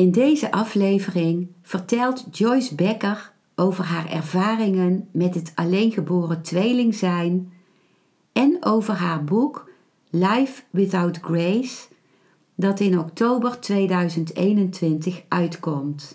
In deze aflevering vertelt Joyce Becker over haar ervaringen met het alleengeboren tweeling zijn en over haar boek Life Without Grace, dat in oktober 2021 uitkomt.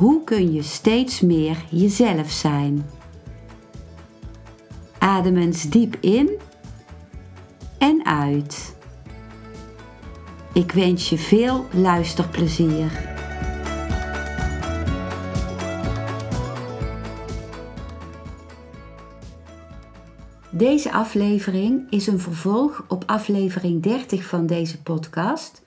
hoe kun je steeds meer jezelf zijn? Adem eens diep in en uit. Ik wens je veel luisterplezier. Deze aflevering is een vervolg op aflevering 30 van deze podcast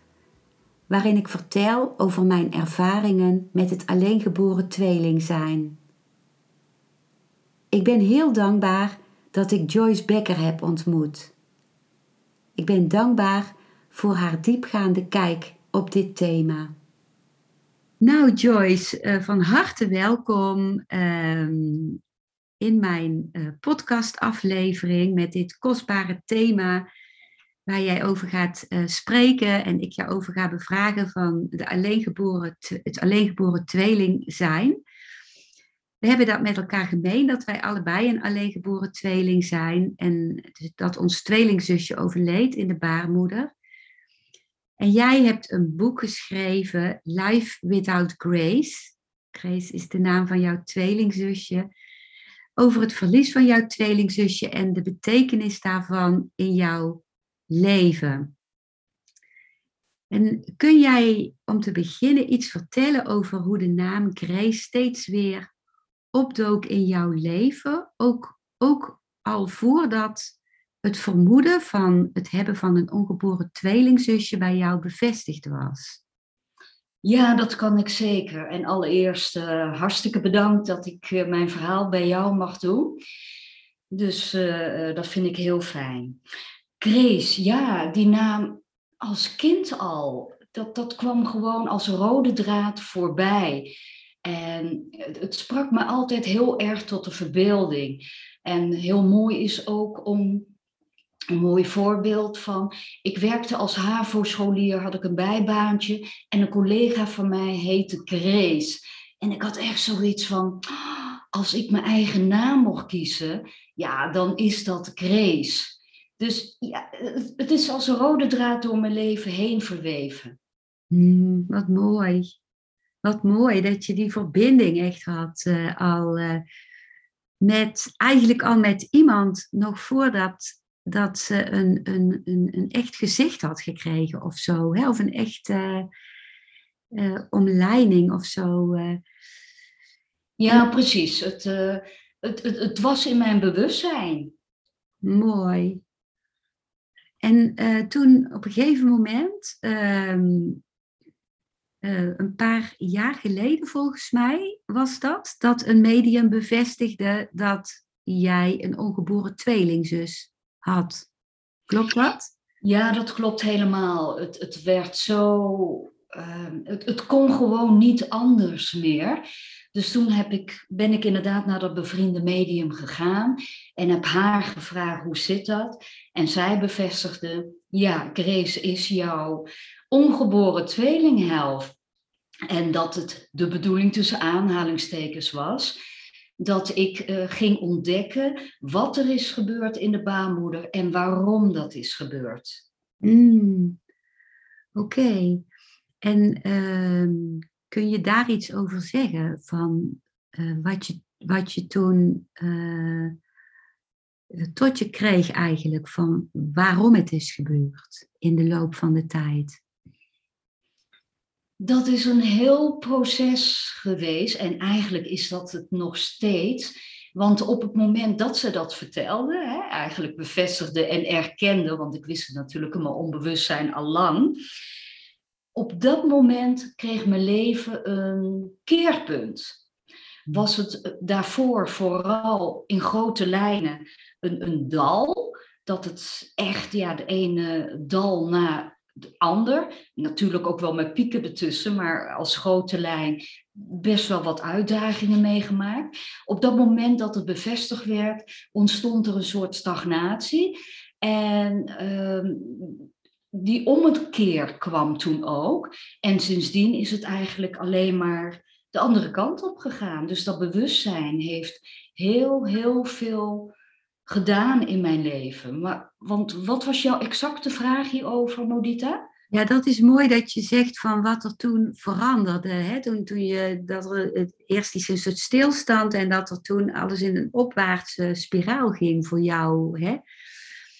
waarin ik vertel over mijn ervaringen met het alleengeboren tweeling zijn. Ik ben heel dankbaar dat ik Joyce Becker heb ontmoet. Ik ben dankbaar voor haar diepgaande kijk op dit thema. Nou Joyce, eh, van harte welkom ehm, in mijn uh, podcastaflevering met dit kostbare thema waar jij over gaat uh, spreken en ik jou over ga bevragen van de alleengeboren, het alleengeboren tweeling zijn. We hebben dat met elkaar gemeen, dat wij allebei een alleengeboren tweeling zijn en dat ons tweelingzusje overleed in de baarmoeder. En jij hebt een boek geschreven, Life Without Grace. Grace is de naam van jouw tweelingzusje. Over het verlies van jouw tweelingzusje en de betekenis daarvan in jouw leven. En kun jij om te beginnen iets vertellen over hoe de naam Grace steeds weer opdook in jouw leven, ook, ook al voordat het vermoeden van het hebben van een ongeboren tweelingzusje bij jou bevestigd was? Ja, dat kan ik zeker. En allereerst uh, hartstikke bedankt dat ik uh, mijn verhaal bij jou mag doen. Dus uh, dat vind ik heel fijn. Grace, ja, die naam als kind al, dat, dat kwam gewoon als rode draad voorbij. En het, sprak me altijd heel erg tot de verbeelding. En heel mooi is ook om een mooi voorbeeld van. Ik werkte als HAVO-scholier, had ik een bijbaantje. En een collega van mij heette Grace. En ik had echt zoiets van. Als ik mijn eigen naam mocht kiezen, ja, dan is dat Grace. Dus ja, het is als een rode draad door mijn leven heen verweven. Mm, wat mooi. Wat mooi dat je die verbinding echt had uh, al uh, met, eigenlijk al met iemand nog voordat dat ze een, een, een, een echt gezicht had gekregen of zo. Hè? Of een echte uh, omleiding of zo. Ja, precies. Het, het, het, het was in mijn bewustzijn. Mooi. En uh, toen op een gegeven moment, um, uh, een paar jaar geleden volgens mij was dat, dat een medium bevestigde dat jij een ongeboren tweelingzus had. Klopt dat? Ja, dat klopt helemaal. Het, het werd zo. Uh, het, het kon gewoon niet anders meer. Dus toen heb ik, ben ik inderdaad naar dat bevriende medium gegaan en heb haar gevraagd hoe zit dat. En zij bevestigde, ja, Grace is jouw ongeboren tweelinghelft. En dat het de bedoeling tussen aanhalingstekens was dat ik uh, ging ontdekken wat er is gebeurd in de baarmoeder en waarom dat is gebeurd. Mm. Oké. En uh, kun je daar iets over zeggen? Van uh, wat, je, wat je toen uh, tot je kreeg eigenlijk, van waarom het is gebeurd in de loop van de tijd? Dat is een heel proces geweest en eigenlijk is dat het nog steeds. Want op het moment dat ze dat vertelde, hè, eigenlijk bevestigde en erkende, want ik wist het natuurlijk in mijn onbewustzijn al lang, op dat moment kreeg mijn leven een keerpunt. Was het daarvoor vooral in grote lijnen een, een dal, dat het echt ja, de ene dal na de ander, natuurlijk ook wel met pieken ertussen, maar als grote lijn best wel wat uitdagingen meegemaakt. Op dat moment dat het bevestigd werd, ontstond er een soort stagnatie. En ehm, die ommekeer kwam toen ook. En sindsdien is het eigenlijk alleen maar de andere kant op gegaan. Dus dat bewustzijn heeft heel, heel veel gedaan in mijn leven. Maar, want wat was jouw exacte vraag hierover, Modita? Ja, dat is mooi dat je zegt van wat er toen veranderde. Hè? Toen, toen je, dat er het, eerst iets soort stilstand en dat er toen alles in een opwaartse spiraal ging voor jou. Hè?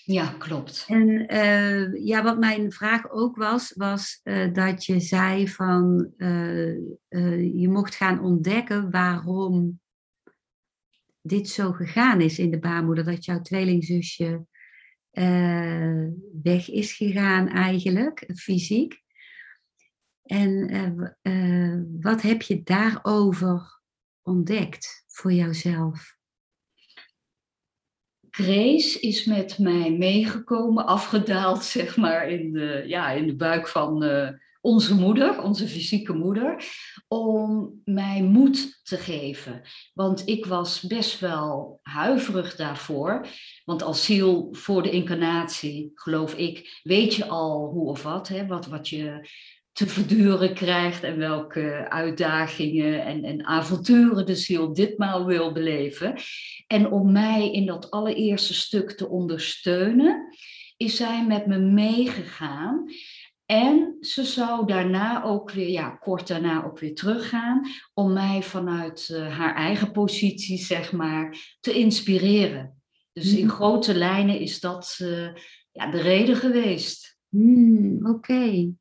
Ja, klopt. En uh, ja, wat mijn vraag ook was, was uh, dat je zei van uh, je mocht gaan ontdekken waarom dit zo gegaan is in de baarmoeder. Dat jouw tweelingzusje weg is gegaan eigenlijk, fysiek. En wat heb je daarover ontdekt voor jouzelf? Grace is met mij meegekomen, afgedaald, zeg maar, in de, ja, in de buik van uh, onze moeder, onze fysieke moeder, om mij moed te geven. Want ik was best wel huiverig daarvoor. Want als ziel voor de incarnatie, geloof ik, weet je al hoe of wat, hè, wat, wat je te verduren krijgt en welke uitdagingen en, en avonturen de ziel ditmaal wil beleven. En om mij in dat allereerste stuk te ondersteunen, is zij met me meegegaan. En ze zou daarna ook weer, ja, kort daarna ook weer teruggaan, om mij vanuit uh, haar eigen positie, zeg maar, te inspireren. Dus in mhm. grote lijnen is dat uh, ja, de reden geweest. Mm, Oké.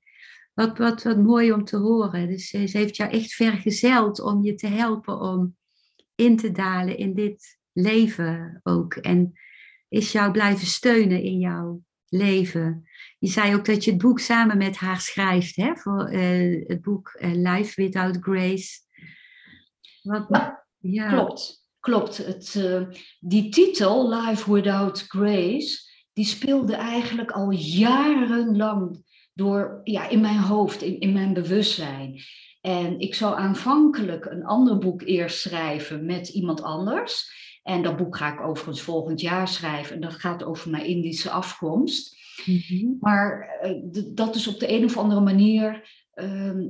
Wat, wat, wat mooi om te horen. Dus ze heeft jou echt vergezeld om je te helpen om in te dalen in dit leven ook. En is jou blijven steunen in jouw leven. Je zei ook dat je het boek samen met haar schrijft, hè? Voor uh, het boek uh, Life Without Grace. Wat, ja. Klopt, klopt. Het, uh, die titel, Life Without Grace, die speelde eigenlijk al jarenlang door, ja, in mijn hoofd, in, in mijn bewustzijn. En ik zou aanvankelijk een ander boek eerst schrijven met iemand anders. En dat boek ga ik overigens volgend jaar schrijven. En dat gaat over mijn Indische afkomst. Mhm. Maar uh, dat is op de een of andere manier. Uh,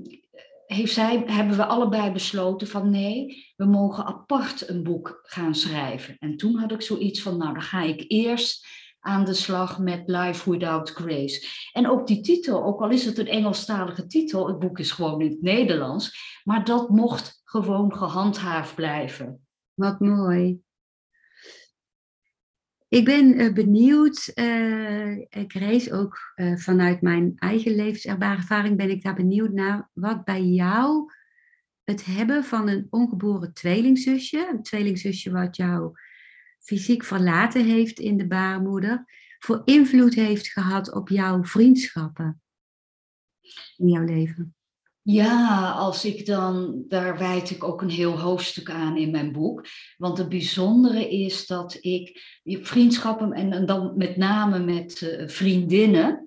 heeft zij, hebben we allebei besloten van nee, we mogen apart een boek gaan schrijven. En toen had ik zoiets van, nou dan ga ik eerst aan de slag met Life Without Grace. En ook die titel, ook al is het een Engelstalige titel, het boek is gewoon in het Nederlands, maar dat mocht gewoon gehandhaafd blijven. Wat mooi. Ik ben uh, benieuwd, uh, Grace, ook uh, vanuit mijn eigen levenservaring ben ik daar benieuwd naar wat bij jou het hebben van een ongeboren tweelingzusje, een tweelingzusje wat jou fysiek verlaten heeft in de baarmoeder, voor invloed heeft gehad op jouw vriendschappen in jouw leven? Ja, als ik dan, daar wijd ik ook een heel hoofdstuk aan in mijn boek. Want het bijzondere is dat ik vriendschappen, en, dan met name met uh, vriendinnen,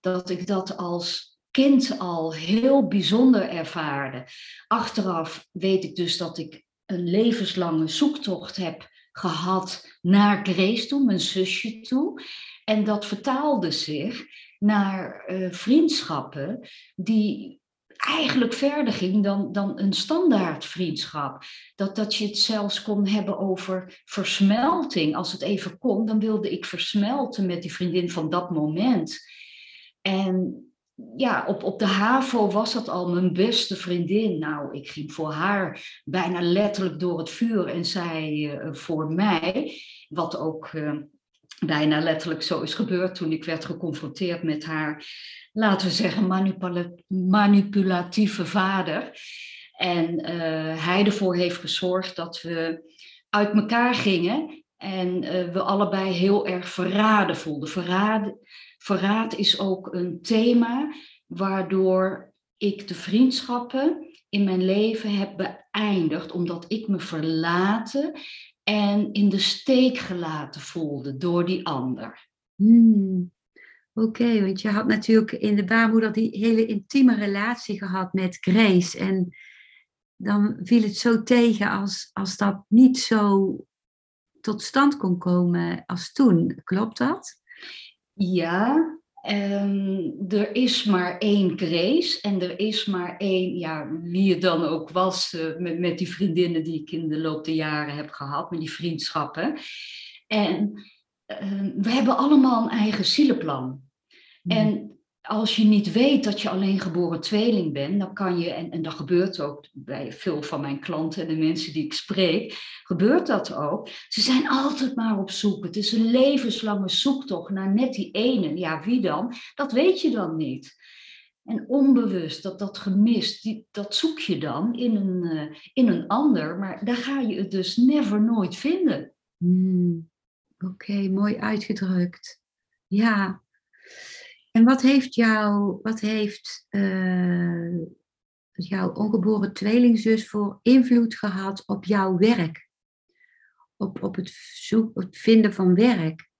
dat ik dat als kind al heel bijzonder ervaarde. Achteraf weet ik dus dat ik een levenslange zoektocht heb gehad naar Grace toe, mijn zusje toe. En dat vertaalde zich naar uh, vriendschappen die eigenlijk verder ging dan, dan een standaard vriendschap. Dat, dat je het zelfs kon hebben over versmelting. Als het even kon, dan wilde ik versmelten met die vriendin van dat moment. En ja, op, op de HAVO was dat al mijn beste vriendin. Nou, ik ging voor haar bijna letterlijk door het vuur en zij uh, voor mij. Wat ook uh, bijna letterlijk zo is gebeurd toen ik werd geconfronteerd met haar, laten we zeggen, manipulatieve vader. En uh, hij ervoor heeft gezorgd dat we uit elkaar gingen en we allebei heel erg verraden voelden. Verraad, verraad is ook een thema waardoor ik de vriendschappen in mijn leven heb beëindigd, omdat ik me verlaten en in de steek gelaten voelde door die ander. Hmm. Oké, want je had natuurlijk in de baarmoeder die hele intieme relatie gehad met Grace. En dan viel het zo tegen als, als dat niet zo tot stand kon komen als toen. Klopt dat? Ja, um, er is maar één Grace en er is maar één, ja, wie het dan ook was, uh, met, met die vriendinnen die ik in de loop der jaren heb gehad, met die vriendschappen. En uh, we hebben allemaal een eigen zielenplan. Mm. En als je niet weet dat je alleen geboren tweeling bent, dan kan je, en, en dat gebeurt ook bij veel van mijn klanten en de mensen die ik spreek, gebeurt dat ook. Ze zijn altijd maar op zoek. Het is een levenslange zoektocht naar net die ene. Ja, wie dan? Dat weet je dan niet. En onbewust, dat dat gemist, die, dat zoek je dan in een, uh, in een ander, maar daar ga je het dus never nooit vinden. Hmm. Oké, mooi uitgedrukt. Ja, en wat heeft, jou, wat heeft uh, jouw ongeboren tweelingzus voor invloed gehad op jouw werk? Op, op het, zoek, het vinden van werk?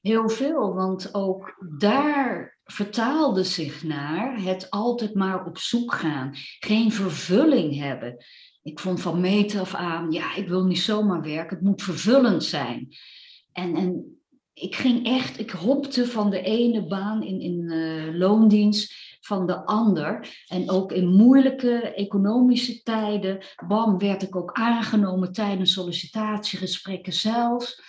Heel veel, want ook daar vertaalde zich naar het altijd maar op zoek gaan, geen vervulling hebben. Ik vond van meet af aan, ja, ik wil niet zomaar werken, het moet vervullend zijn. En, en ik ging echt, ik hopte van de ene baan in, in uh, loondienst van de ander. En ook in moeilijke economische tijden, bam, werd ik ook aangenomen tijdens sollicitatiegesprekken zelfs.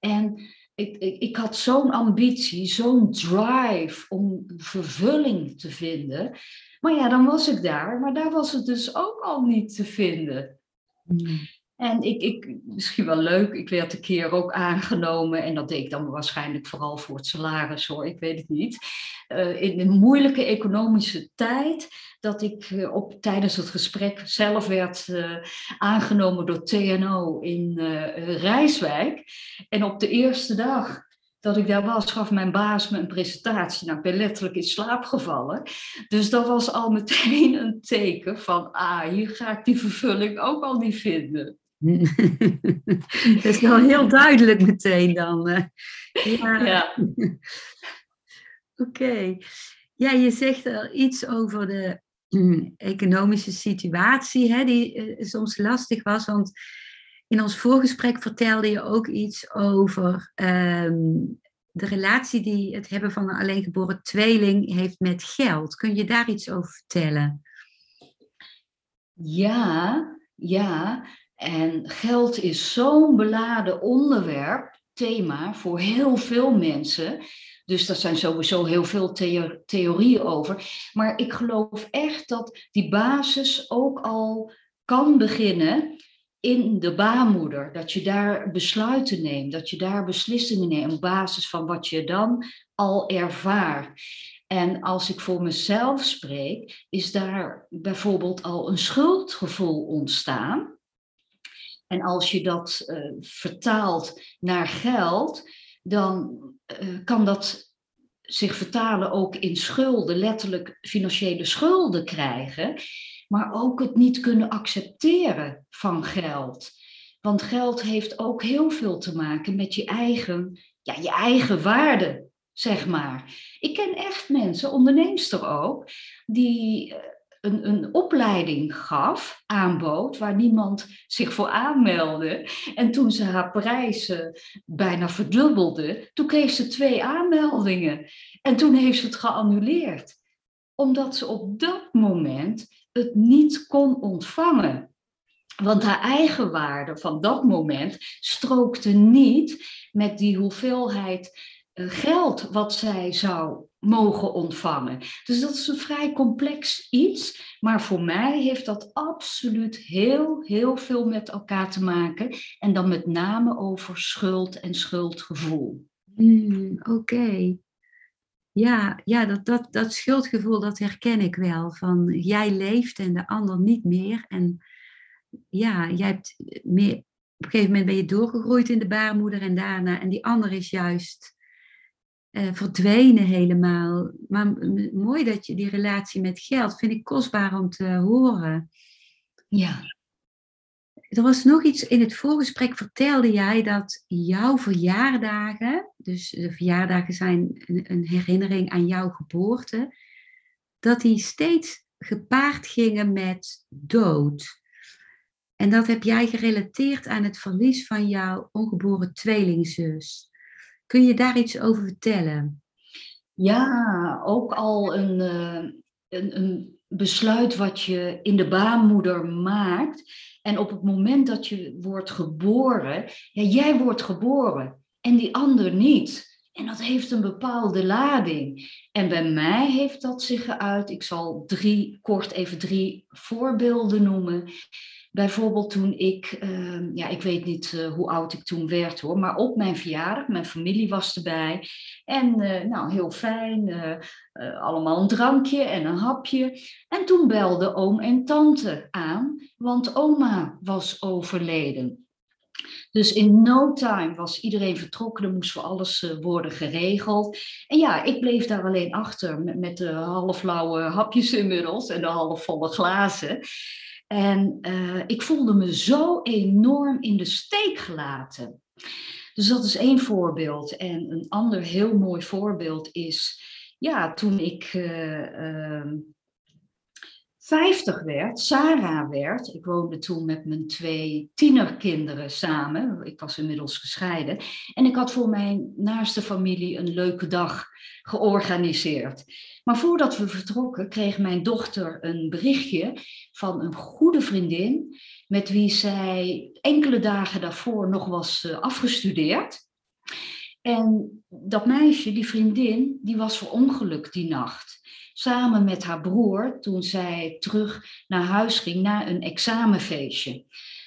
En ik, ik, ik had zo'n ambitie, zo'n drive om vervulling te vinden. Maar ja, dan was ik daar, maar daar was het dus ook al niet te vinden. Hmm. En ik, ik, misschien wel leuk, ik werd een keer ook aangenomen en dat deed ik dan waarschijnlijk vooral voor het salaris hoor, ik weet het niet. Uh, in een moeilijke economische tijd, dat ik uh, op, tijdens het gesprek zelf werd uh, aangenomen door TNO in Rijswijk. En op de eerste dag dat ik daar was, gaf mijn baas me een presentatie. Nou, ik ben letterlijk in slaap gevallen. Dus dat was al meteen een teken van, ah, hier ga ik die vervulling ook al niet vinden. dat is wel heel duidelijk meteen dan. Eh. ja. ja. Oké. Ja, je zegt er iets over de mm, economische situatie, hè, die uh, soms lastig was. Want in ons voorgesprek vertelde je ook iets over ehm, de relatie die het hebben van een alleengeboren tweeling heeft met geld. Kun je daar iets over vertellen? Ja, ja. En geld is zo'n beladen onderwerp, thema voor heel veel mensen. Dus daar zijn sowieso heel veel theorieën over. Maar ik geloof echt dat die basis ook al kan beginnen in de baarmoeder. Dat je daar besluiten neemt, dat je daar beslissingen neemt op basis van wat je dan al ervaart. En als ik voor mezelf spreek, is daar bijvoorbeeld al een schuldgevoel ontstaan. En als je dat uh, vertaalt naar geld, dan uh, kan dat zich vertalen ook in schulden, letterlijk financiële schulden krijgen, maar ook het niet kunnen accepteren van geld. Want geld heeft ook heel veel te maken met je eigen, ja, je eigen waarde, zeg maar. Ik ken echt mensen, onderneemster ook, die eh, een, een opleiding gaf, aanbood, waar niemand zich voor aanmeldde. En toen ze haar prijzen bijna verdubbelde, toen kreeg ze twee aanmeldingen. En toen heeft ze het geannuleerd. Omdat ze op dat moment het niet kon ontvangen. Want haar eigen waarde van dat moment strookte niet met die hoeveelheid geld wat zij zou mogen ontvangen. Dus dat is een vrij complex iets, maar voor mij heeft dat absoluut heel, heel veel met elkaar te maken. En dan met name over schuld en schuldgevoel. Hmm, oké. Ja, ja dat, dat, dat schuldgevoel, dat herken ik wel. Van jij leeft en de ander niet meer. En ja, jij hebt meer, op een gegeven moment ben je doorgegroeid in de baarmoeder en daarna, en die andere is juist uh, verdwenen helemaal. Maar mooi dat je die relatie met geld, vind ik kostbaar om te horen. Ja. Er was nog iets in het voorgesprek, vertelde jij dat jouw verjaardagen, dus de verjaardagen zijn een, een herinnering aan jouw geboorte, dat die steeds gepaard gingen met dood. En dat heb jij gerelateerd aan het verlies van jouw ongeboren tweelingzus. Kun je daar iets over vertellen? Ja, ook al een, eh, een, een besluit wat je in de baarmoeder maakt. En op het moment dat je wordt geboren, ja, jij wordt geboren en die ander niet. En dat heeft een bepaalde lading. En bij mij heeft dat zich geuit. Ik zal drie, kort even drie voorbeelden noemen. Bijvoorbeeld toen ik, ehm, ja, ik weet niet eh, hoe oud ik toen werd hoor, maar op mijn verjaardag, mijn familie was erbij. En uh, nou, heel fijn, uh, allemaal een drankje en een hapje. En toen belde oom en tante aan, want oma was overleden. Dus in no time was iedereen vertrokken, er moest voor alles worden geregeld. En ja, ik bleef daar alleen achter met, met de halflauwe hapjes inmiddels en de halfvolle glazen. En uh, ik voelde me zo enorm in de steek gelaten. Dus dat is één voorbeeld. En een ander heel mooi voorbeeld is, ja, toen ik uh, 50 werd, Sarah werd. Ik woonde toen met mijn twee tienerkinderen samen. Ik was inmiddels gescheiden. En ik had voor mijn naaste familie een leuke dag georganiseerd. Maar voordat we vertrokken, kreeg mijn dochter een berichtje van een goede vriendin. met wie zij enkele dagen daarvoor nog was eh, afgestudeerd. En dat meisje, die vriendin, die was verongelukt die nacht samen met haar broer toen zij terug naar huis ging na een examenfeestje.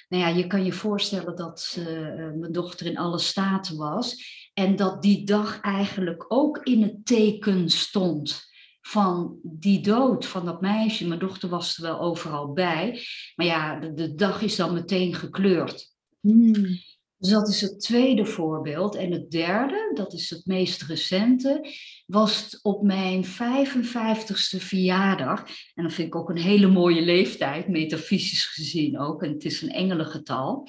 Nou ja, je kan je voorstellen dat uh, mijn dochter in alle staten was en dat die dag eigenlijk ook in het teken stond van die dood van dat meisje. Mijn dochter was er wel overal bij, maar ja, de, de dag is dan meteen gekleurd. Hmm. Dus dat is het tweede voorbeeld. En het derde, dat is het meest recente, was op mijn 55ste verjaardag. En dat vind ik ook een hele mooie leeftijd, metafysisch gezien ook. En het is een engelengetal.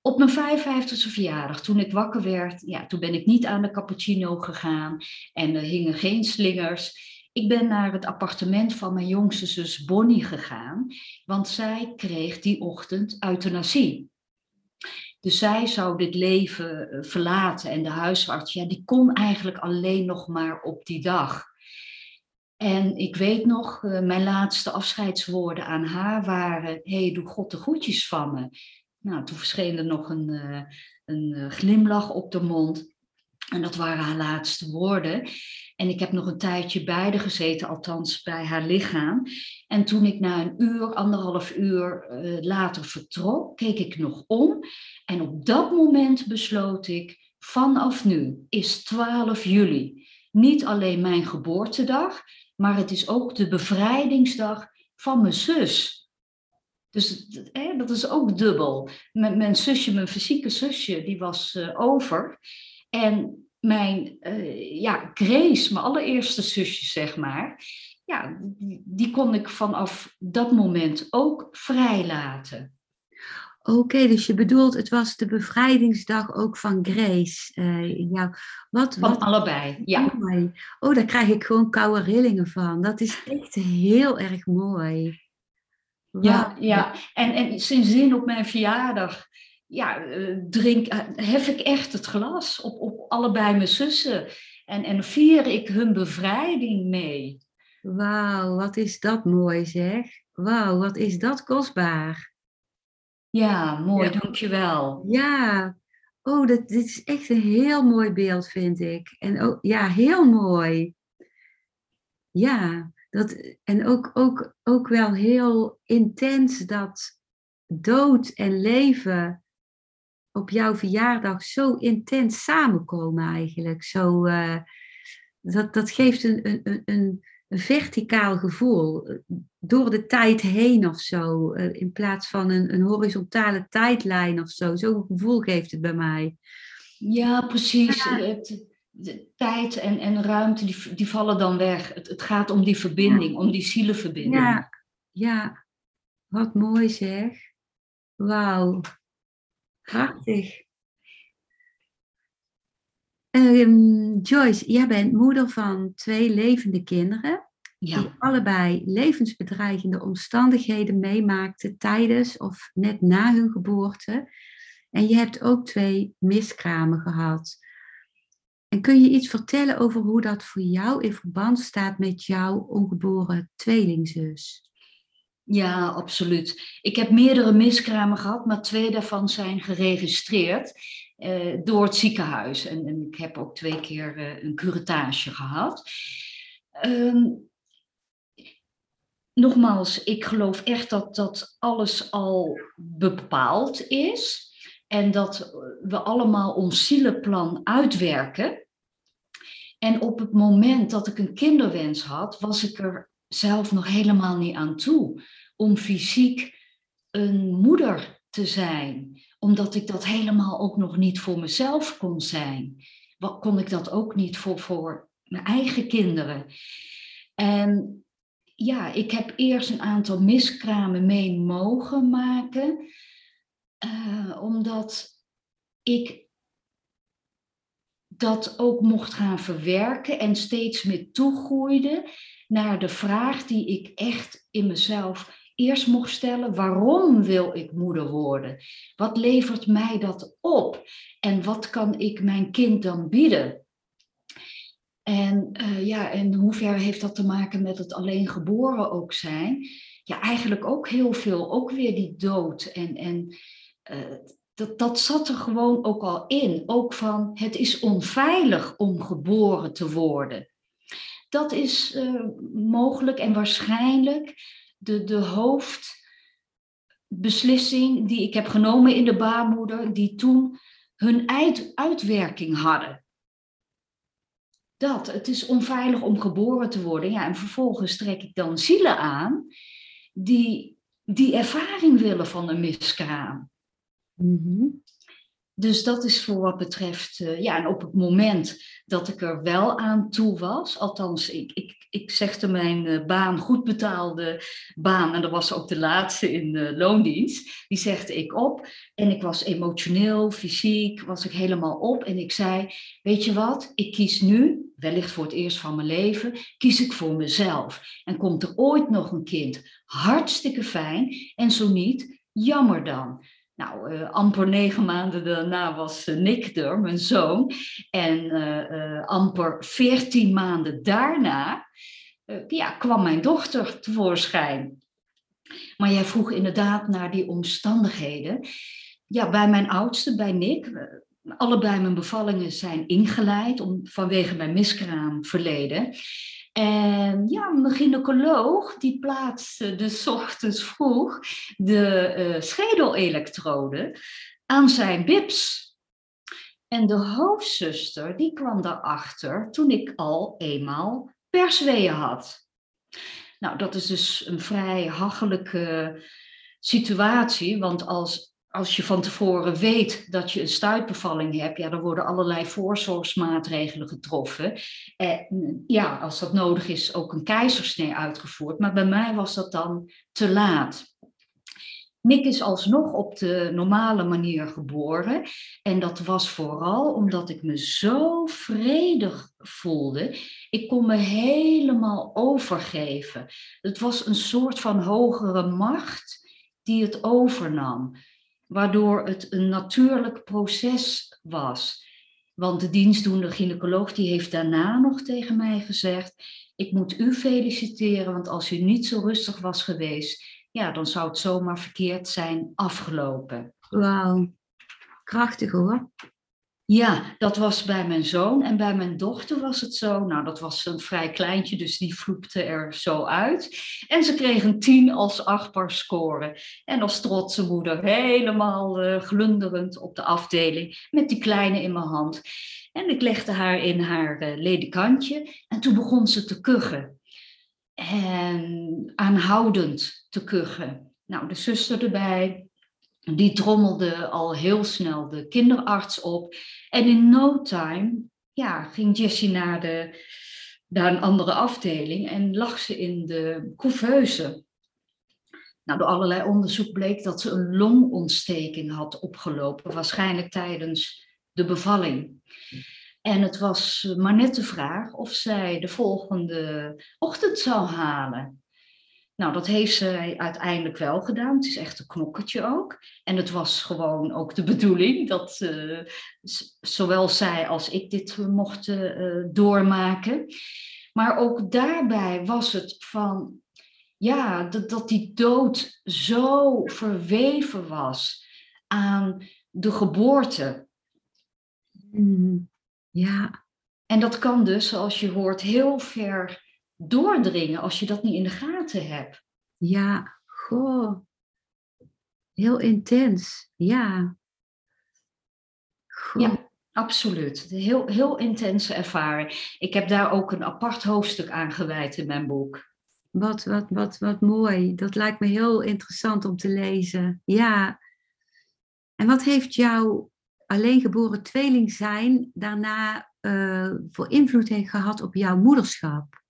Op mijn 55ste verjaardag, toen ik wakker werd, ja, toen ben ik niet aan de cappuccino gegaan en er hingen geen slingers. Ik ben naar het appartement van mijn jongste zus Bonnie gegaan, want zij kreeg die ochtend euthanasie. Dus zij zou dit leven eh, verlaten en de huisarts, ja, die kon eigenlijk alleen nog maar op die dag. En ik weet nog, eh, mijn laatste afscheidswoorden aan haar waren: hey, doe God de groetjes van me. Nou, toen verscheen er nog een, eh, een glimlach op de mond. En dat waren haar laatste woorden. En ik heb nog een tijdje bij haar gezeten, althans bij haar lichaam. En toen ik na een uur, anderhalf uur later vertrok, keek ik nog om. En op dat moment besloot ik, vanaf nu is 12 juli niet alleen mijn geboortedag, maar het is ook de bevrijdingsdag van mijn zus. Dus hè, dat is ook dubbel. Mijn, mijn, zusje, mijn fysieke zusje, die was uh, over. En mijn, uh, ja, Grace, mijn allereerste zusje, zeg maar, ja, die, die kon ik vanaf dat moment ook vrijlaten. Oké, dus je bedoelt, het was de bevrijdingsdag ook van Grace. Uh, jou. Wat, van wat, allebei, ja. Mooi. Oh, daar krijg ik gewoon koude rillingen van. Dat is echt heel erg mooi. Ja, ja. En, en sindsdien op mijn verjaardag ja, eh, drink, eh, hef ik echt het glas op, op allebei mijn zussen. En, en vier ik hun bevrijding mee. Wauw, wat is dat mooi zeg. Wauw, wat is dat kostbaar. Ja, mooi, ja. dankjewel. Ja, oh, dat, dit is echt een heel mooi beeld, vind ik. En ook, ja, heel mooi. Ja, dat, en ook, ook, ook wel heel intens dat dood en leven op jouw verjaardag zo intens samenkomen eigenlijk. Zo, uh, dat, dat geeft een, een, een, een verticaal gevoel. Door de tijd heen of zo. eh, In plaats van een, een horizontale tijdlijn of zo. Zo'n gevoel geeft het bij mij. Ja, precies. Het, de tijd en, en ruimte die, die vallen dan weg. Het, het gaat om die verbinding, om die zielenverbinding. Ja, ja. Wat mooi zeg. Wauw. Prachtig. Ehm, Joyce, jij bent moeder van twee levende kinderen. Die Ja, allebei levensbedreigende omstandigheden meemaakten tijdens of net na hun geboorte. En je hebt ook twee miskramen gehad. En kun je iets vertellen over hoe dat voor jou in verband staat met jouw ongeboren tweelingzus? Ja, absoluut. Ik heb meerdere miskramen gehad, maar twee daarvan zijn geregistreerd eh, door het ziekenhuis. En, en ik heb ook twee keer eh, een curettage gehad. Ehm, nogmaals, ik geloof echt dat dat alles al bepaald is. En dat we allemaal ons zielenplan uitwerken. En op het moment dat ik een kinderwens had, was ik er zelf nog helemaal niet aan toe om fysiek een moeder te zijn. Omdat ik dat helemaal ook nog niet voor mezelf kon zijn. Wat kon ik dat ook niet voor, voor mijn eigen kinderen. En ja, ik heb eerst een aantal miskramen mee mogen maken. eh, omdat ik dat ook mocht gaan verwerken en steeds meer toegroeide naar de vraag die ik echt in mezelf eerst mocht stellen. Waarom wil ik moeder worden? Wat levert mij dat op? En wat kan ik mijn kind dan bieden? En uh, ja, in hoeverre heeft dat te maken met het alleen geboren ook zijn? Ja, eigenlijk ook heel veel. Ook weer die dood. En, en uh, dat, dat zat er gewoon ook al in. Ook van het is onveilig om geboren te worden. Dat is uh, mogelijk en waarschijnlijk de, de hoofdbeslissing die ik heb genomen in de baarmoeder, die toen hun uit, uitwerking hadden. Dat, het is onveilig om geboren te worden. Ja, en vervolgens trek ik dan zielen aan die die ervaring willen van een miskraam. Mm. Dus dat is voor wat betreft, uh, ja, en op het moment dat ik er wel aan toe was, althans, ik, ik, ik zegde mijn uh, baan, goed betaalde baan, en dat was ook de laatste in de loondienst, die zegde ik op. En ik was emotioneel, fysiek, was ik helemaal op. En ik zei, weet je wat, ik kies nu, wellicht voor het eerst van mijn leven, kies ik voor mezelf. En komt er ooit nog een kind, hartstikke fijn, en zo niet, jammer dan. Nou, uh, amper negen maanden daarna was uh, Nick er, mijn zoon. En uh, amper veertien maanden daarna ja, kwam mijn dochter tevoorschijn. Maar jij vroeg inderdaad naar die omstandigheden. Ja, bij mijn oudste, bij Nick, allebei mijn bevallingen zijn ingeleid om, vanwege mijn miskraamverleden. En ja, mijn gynaecoloog die plaatste dus ochtends vroeg de uh, aan zijn bips. En de hoofdzuster die kwam daarachter toen ik al eenmaal persweeën had. Nou, dat is dus een vrij hachelijke situatie, want als als je van tevoren weet dat je een stuitbevalling hebt, ja, dan worden allerlei voorzorgsmaatregelen getroffen. En ja, als dat nodig is, ook een keizersnee uitgevoerd. Maar bij mij was dat dan te laat. Nick is alsnog op de normale manier geboren. En dat was vooral omdat ik me zo vredig voelde. Ik kon me helemaal overgeven. Het was een soort van hogere macht die het overnam waardoor het een natuurlijk proces was. Want de dienstdoende gynaecoloog die heeft daarna nog tegen mij gezegd: Ik moet u feliciteren, want als u niet zo rustig was geweest, ja, dan zou het zomaar verkeerd zijn afgelopen. Wauw, krachtig hoor. Ja, dat was bij mijn zoon. En bij mijn dochter was het zo. Nou, dat was een vrij kleintje, dus die vloepte er zo uit. En ze kreeg een tien als achtbaar score. En als trotse moeder helemaal uh, glunderend op de afdeling met die kleine in mijn hand. En ik legde haar in haar uh, en toen begon ze te kuchen. en aanhoudend te kuchen. Nou, de zuster erbij, die trommelde al heel snel de kinderarts op. En in no time ja, ging Jessie naar, de, naar een andere afdeling en lag ze in de couveuse. Nou, door allerlei onderzoek bleek dat ze een longontsteking had opgelopen, waarschijnlijk tijdens de bevalling. En het was maar net de vraag of zij de volgende ochtend zou halen. Nou, dat heeft ze uiteindelijk wel gedaan. Het is echt een knokkertje ook. En het was gewoon ook de bedoeling dat uh, zowel zij als ik dit mochten uh, doormaken. Maar ook daarbij was het van, ja, dat, dat die dood zo verweven was aan de geboorte. Mm, ja. En dat kan dus, zoals je hoort, heel ver doordringen als je dat niet in de gaten hebt. Ja, goh. Heel intens, ja. Goh. Ja, absoluut. Heel, heel intense ervaring. Ik heb daar ook een apart hoofdstuk aan gewijd in mijn boek. Wat, wat, wat, wat mooi. Dat lijkt me heel interessant om te lezen. Ja. En wat heeft jouw alleengeboren tweeling zijn daarna uh, voor invloed gehad op jouw moederschap?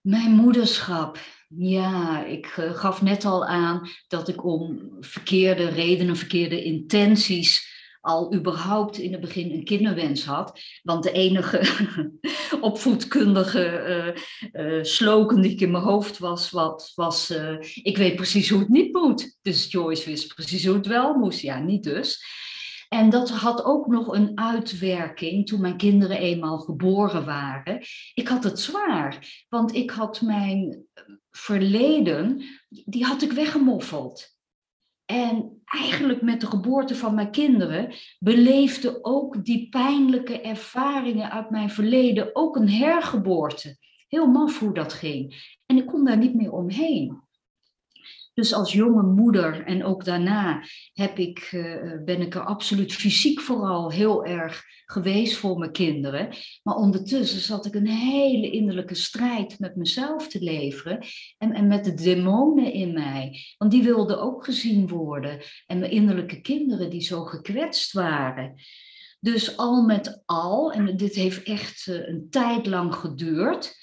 Mijn moederschap. Ja, ik uh, gaf net al aan dat ik om verkeerde redenen, verkeerde intenties al überhaupt in het begin een kinderwens had. Want de enige opvoedkundige uh, slogan die ik in mijn hoofd was, wat, was ik weet precies hoe het niet moet. Dus Joyce wist precies hoe het wel moest. Ja, niet dus. En dat had ook nog een uitwerking toen mijn kinderen eenmaal geboren waren. Ik had het zwaar, want ik had mijn verleden, die had ik weggemoffeld. En eigenlijk met de geboorte van mijn kinderen beleefde ook die pijnlijke ervaringen uit mijn verleden ook een hergeboorte. Heel maf hoe dat ging. En ik kon daar niet meer omheen. Dus als jonge moeder en ook daarna heb ik, uh, ben ik er absoluut fysiek vooral heel erg geweest voor mijn kinderen. Maar ondertussen zat ik een hele innerlijke strijd met mezelf te leveren en, en met de demonen in mij. Want die wilden ook gezien worden. En mijn innerlijke kinderen die zo gekwetst waren. Dus al met al, en dit heeft echt uh, een tijd lang geduurd,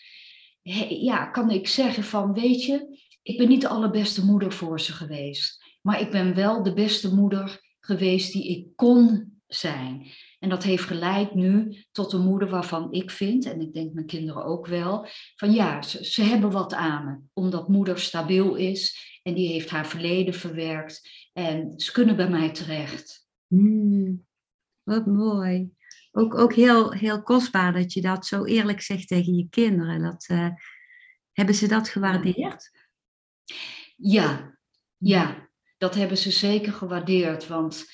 ja, kan ik zeggen van, weet je, ik ben niet de allerbeste moeder voor ze geweest. Maar ik ben wel de beste moeder geweest die ik kon zijn. En dat heeft geleid nu tot een moeder waarvan ik vind, en ik denk mijn kinderen ook wel, van ja, ze, ze hebben wat aan me. Omdat moeder stabiel is en die heeft haar verleden verwerkt. En ze kunnen bij mij terecht. Hmm, wat mooi. Ook, ook heel, heel kostbaar dat je dat zo eerlijk zegt tegen je kinderen. Dat, uh, hebben ze dat gewaardeerd? Ja, ja, dat hebben ze zeker gewaardeerd. Want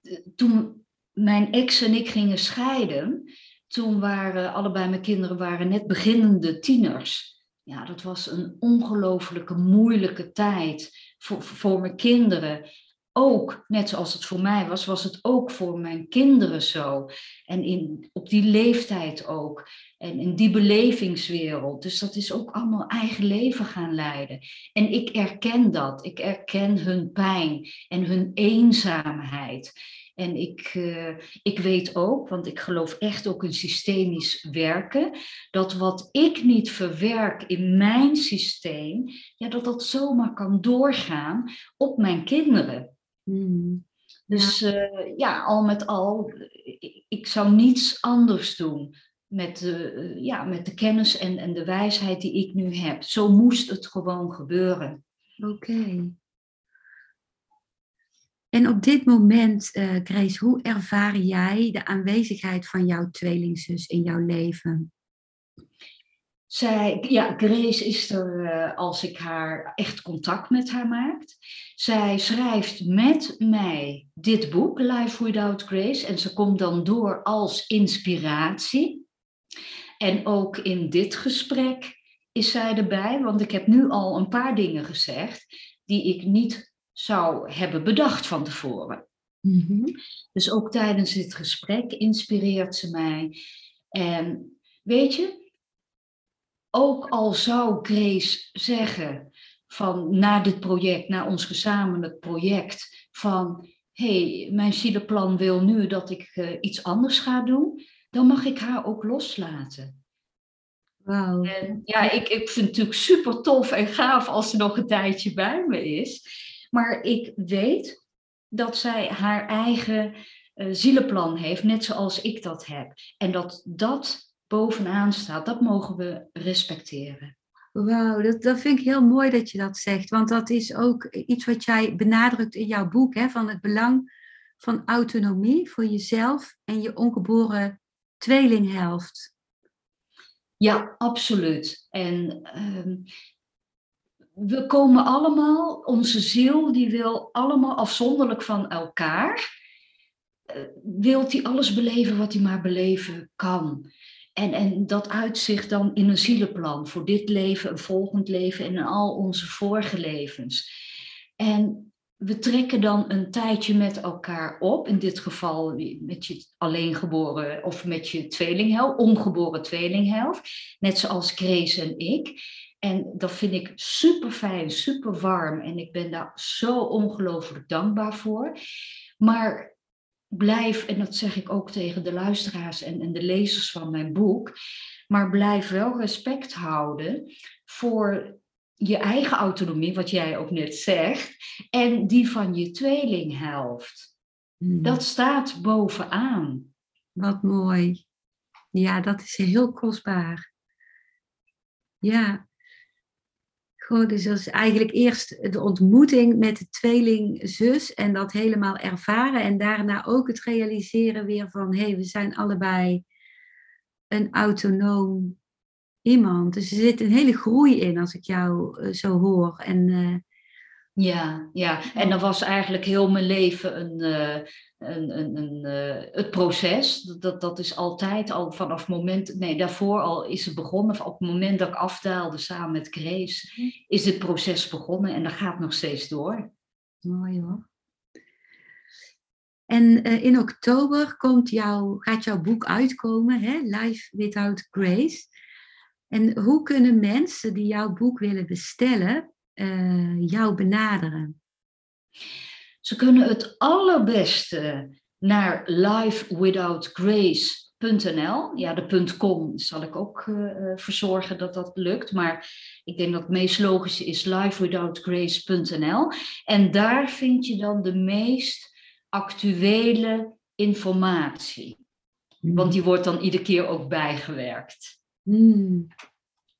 eh, toen mijn ex en ik gingen scheiden, toen waren allebei mijn kinderen waren net beginnende tieners. Ja, dat was een ongelooflijke moeilijke tijd voor, voor mijn kinderen ook, net zoals het voor mij was, was het ook voor mijn kinderen zo. En in, op die leeftijd ook. En in die belevingswereld. Dus dat is ook allemaal eigen leven gaan leiden. En ik erken dat. Ik erken hun pijn en hun eenzaamheid. En ik, uh, ik weet ook, want ik geloof echt ook in systemisch werken, dat wat ik niet verwerk in mijn systeem, ja, dat dat zomaar kan doorgaan op mijn kinderen. Hmm. Dus ja. Uh, ja. al met al, ik, ik, zou niets anders doen met de, ja, met de kennis en, en de wijsheid die ik nu heb. Zo moest het gewoon gebeuren. Oké. En op dit moment, uh, Grace, hoe ervaar jij de aanwezigheid van jouw tweelingzus in jouw leven? Zij, ja, Grace is er uh, als ik haar echt contact met haar maak. Zij schrijft met mij dit boek, Life Without Grace. En ze komt dan door als inspiratie. En ook in dit gesprek is zij erbij, want ik heb nu al een paar dingen gezegd die ik niet zou hebben bedacht van tevoren. Mm -hmm. Dus ook tijdens dit gesprek inspireert ze mij. En weet je, ook al zou Grace zeggen van na dit project, na ons gezamenlijk project, van hé, hey, mijn zielenplan wil nu dat ik uh, iets anders ga doen, dan mag ik haar ook loslaten. En ja, ik, ik vind het natuurlijk super tof en gaaf als ze nog een tijdje bij me is. Maar ik weet dat zij haar eigen uh, zielenplan heeft, net zoals ik dat heb. En dat dat bovenaan staat, dat mogen we respecteren. Wauw, dat, dat vind ik heel mooi dat je dat zegt. Want dat is ook iets wat jij benadrukt in jouw boek, hè, van het belang van autonomie voor jezelf en je ongeboren tweelinghelft. Ja, absoluut. En uh, we komen allemaal, onze ziel die wil allemaal afzonderlijk van elkaar, uh, wilt die alles beleven wat hij maar beleven kan. En, en dat uitzicht dan in een zielenplan voor dit leven, een volgend leven en al onze vorige levens. En we trekken dan een tijdje met elkaar op, in dit geval met je alleengeboren of met je tweelinghelft, ongeboren tweelinghelft, net zoals Grace en ik. En dat vind ik super fijn, super warm en ik ben daar zo ongelooflijk dankbaar voor. Maar blijf, en dat zeg ik ook tegen de luisteraars en, en de lezers van mijn boek, maar blijf wel respect houden voor je eigen autonomie, wat jij ook net zegt, en die van je tweelinghelft. Hmm. Dat staat bovenaan. Wat mooi. Ja, dat is heel kostbaar. Ja, Dus dat is eigenlijk eerst de ontmoeting met de tweelingzus en dat helemaal ervaren. En daarna ook het realiseren weer van, hé, hey, we zijn allebei een autonoom iemand. Dus er zit een hele groei in als ik jou uh, zo hoor. En uh, ja, ja, en dan was eigenlijk heel mijn leven een, uh, een, een, een uh, het proces. Dat, dat is altijd al vanaf het moment, nee, daarvoor al is het begonnen. Op het moment dat ik afdaalde samen met Grace, mhm. is het proces begonnen en dat gaat nog steeds door. Mooi hoor. En uh, in oktober komt jouw, gaat jouw boek uitkomen, hè? Life Without Grace. En hoe kunnen mensen die jouw boek willen bestellen, uh, jou benaderen? Ze kunnen het allerbeste naar lifewithoutgrace.nl. Ja, de .com zal ik ook uh, verzorgen dat dat lukt. Maar ik denk dat het meest logische is lifewithoutgrace.nl. En daar vind je dan de meest actuele informatie. Hmm. Want die wordt dan iedere keer ook bijgewerkt. Hmm.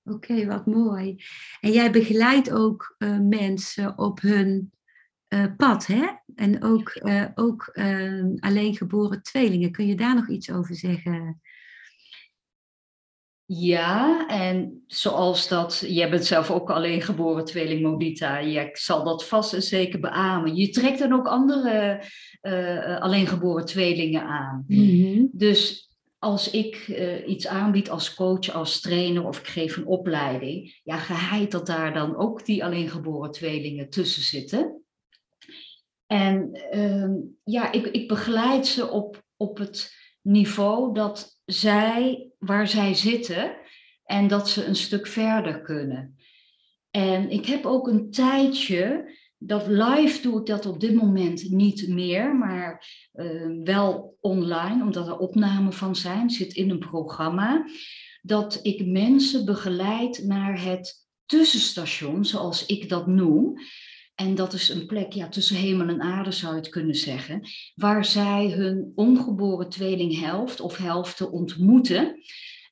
Oké, wat mooi. En jij begeleidt ook uh, mensen op hun uh, pad, hè? En ook, uh, ook alleengeboren tweelingen. Kun je daar nog iets over zeggen? Ja, en zoals dat, jij bent zelf ook alleen geboren tweeling Modita, jij zal dat vast en zeker beamen. Je trekt dan ook andere uh, alleengeboren tweelingen aan. Mm -hmm. Dus als ik uh, iets aanbied als coach, als trainer of ik geef een opleiding, ja, geheid dat daar dan ook die alleengeboren tweelingen tussen zitten. En uh, ja, ik, ik begeleid ze op, op het niveau dat zij, waar zij zitten, en dat ze een stuk verder kunnen. En ik heb ook een tijdje dat live doe ik dat op dit moment niet meer, maar uh, wel online, omdat er opnamen van zijn, zit in een programma, dat ik mensen begeleid naar het tussenstation, zoals ik dat noem. En dat is een plek ja, tussen hemel en aarde, zou je het kunnen zeggen, waar zij hun ongeboren tweelinghelft of helften ontmoeten.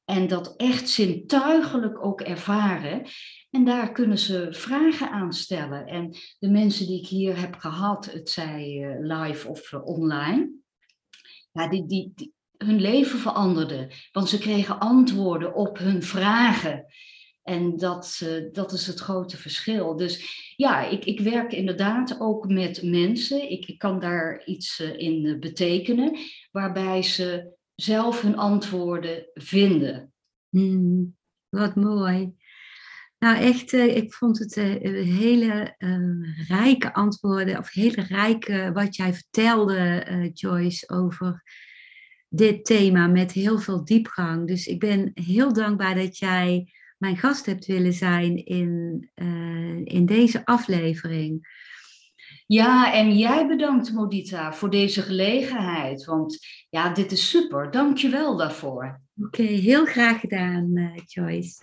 En dat echt zintuigelijk ook ervaren. En daar kunnen ze vragen aan stellen. En de mensen die ik hier heb gehad, het zij eh, live of eh, online, ja, die, die, hun leven veranderde. Want ze kregen antwoorden op hun vragen. En dat, uh, dat is het grote verschil. Dus ja, ik, ik werk inderdaad ook met mensen. Ik, ik kan daar iets in betekenen, waarbij ze zelf hun antwoorden vinden. Hmm, wat mooi. Nou, echt, uh, ik vond het uh, hele uh, rijke antwoorden, of hele rijke wat jij vertelde, Joyce, over dit thema met heel veel diepgang. Dus ik ben heel dankbaar dat jij mijn gast hebt willen zijn in, eh, in deze aflevering. Ja, en jij bedankt Modita voor deze gelegenheid. Want ja, dit is super. Dank je wel daarvoor. Oké, heel graag gedaan, Joyce.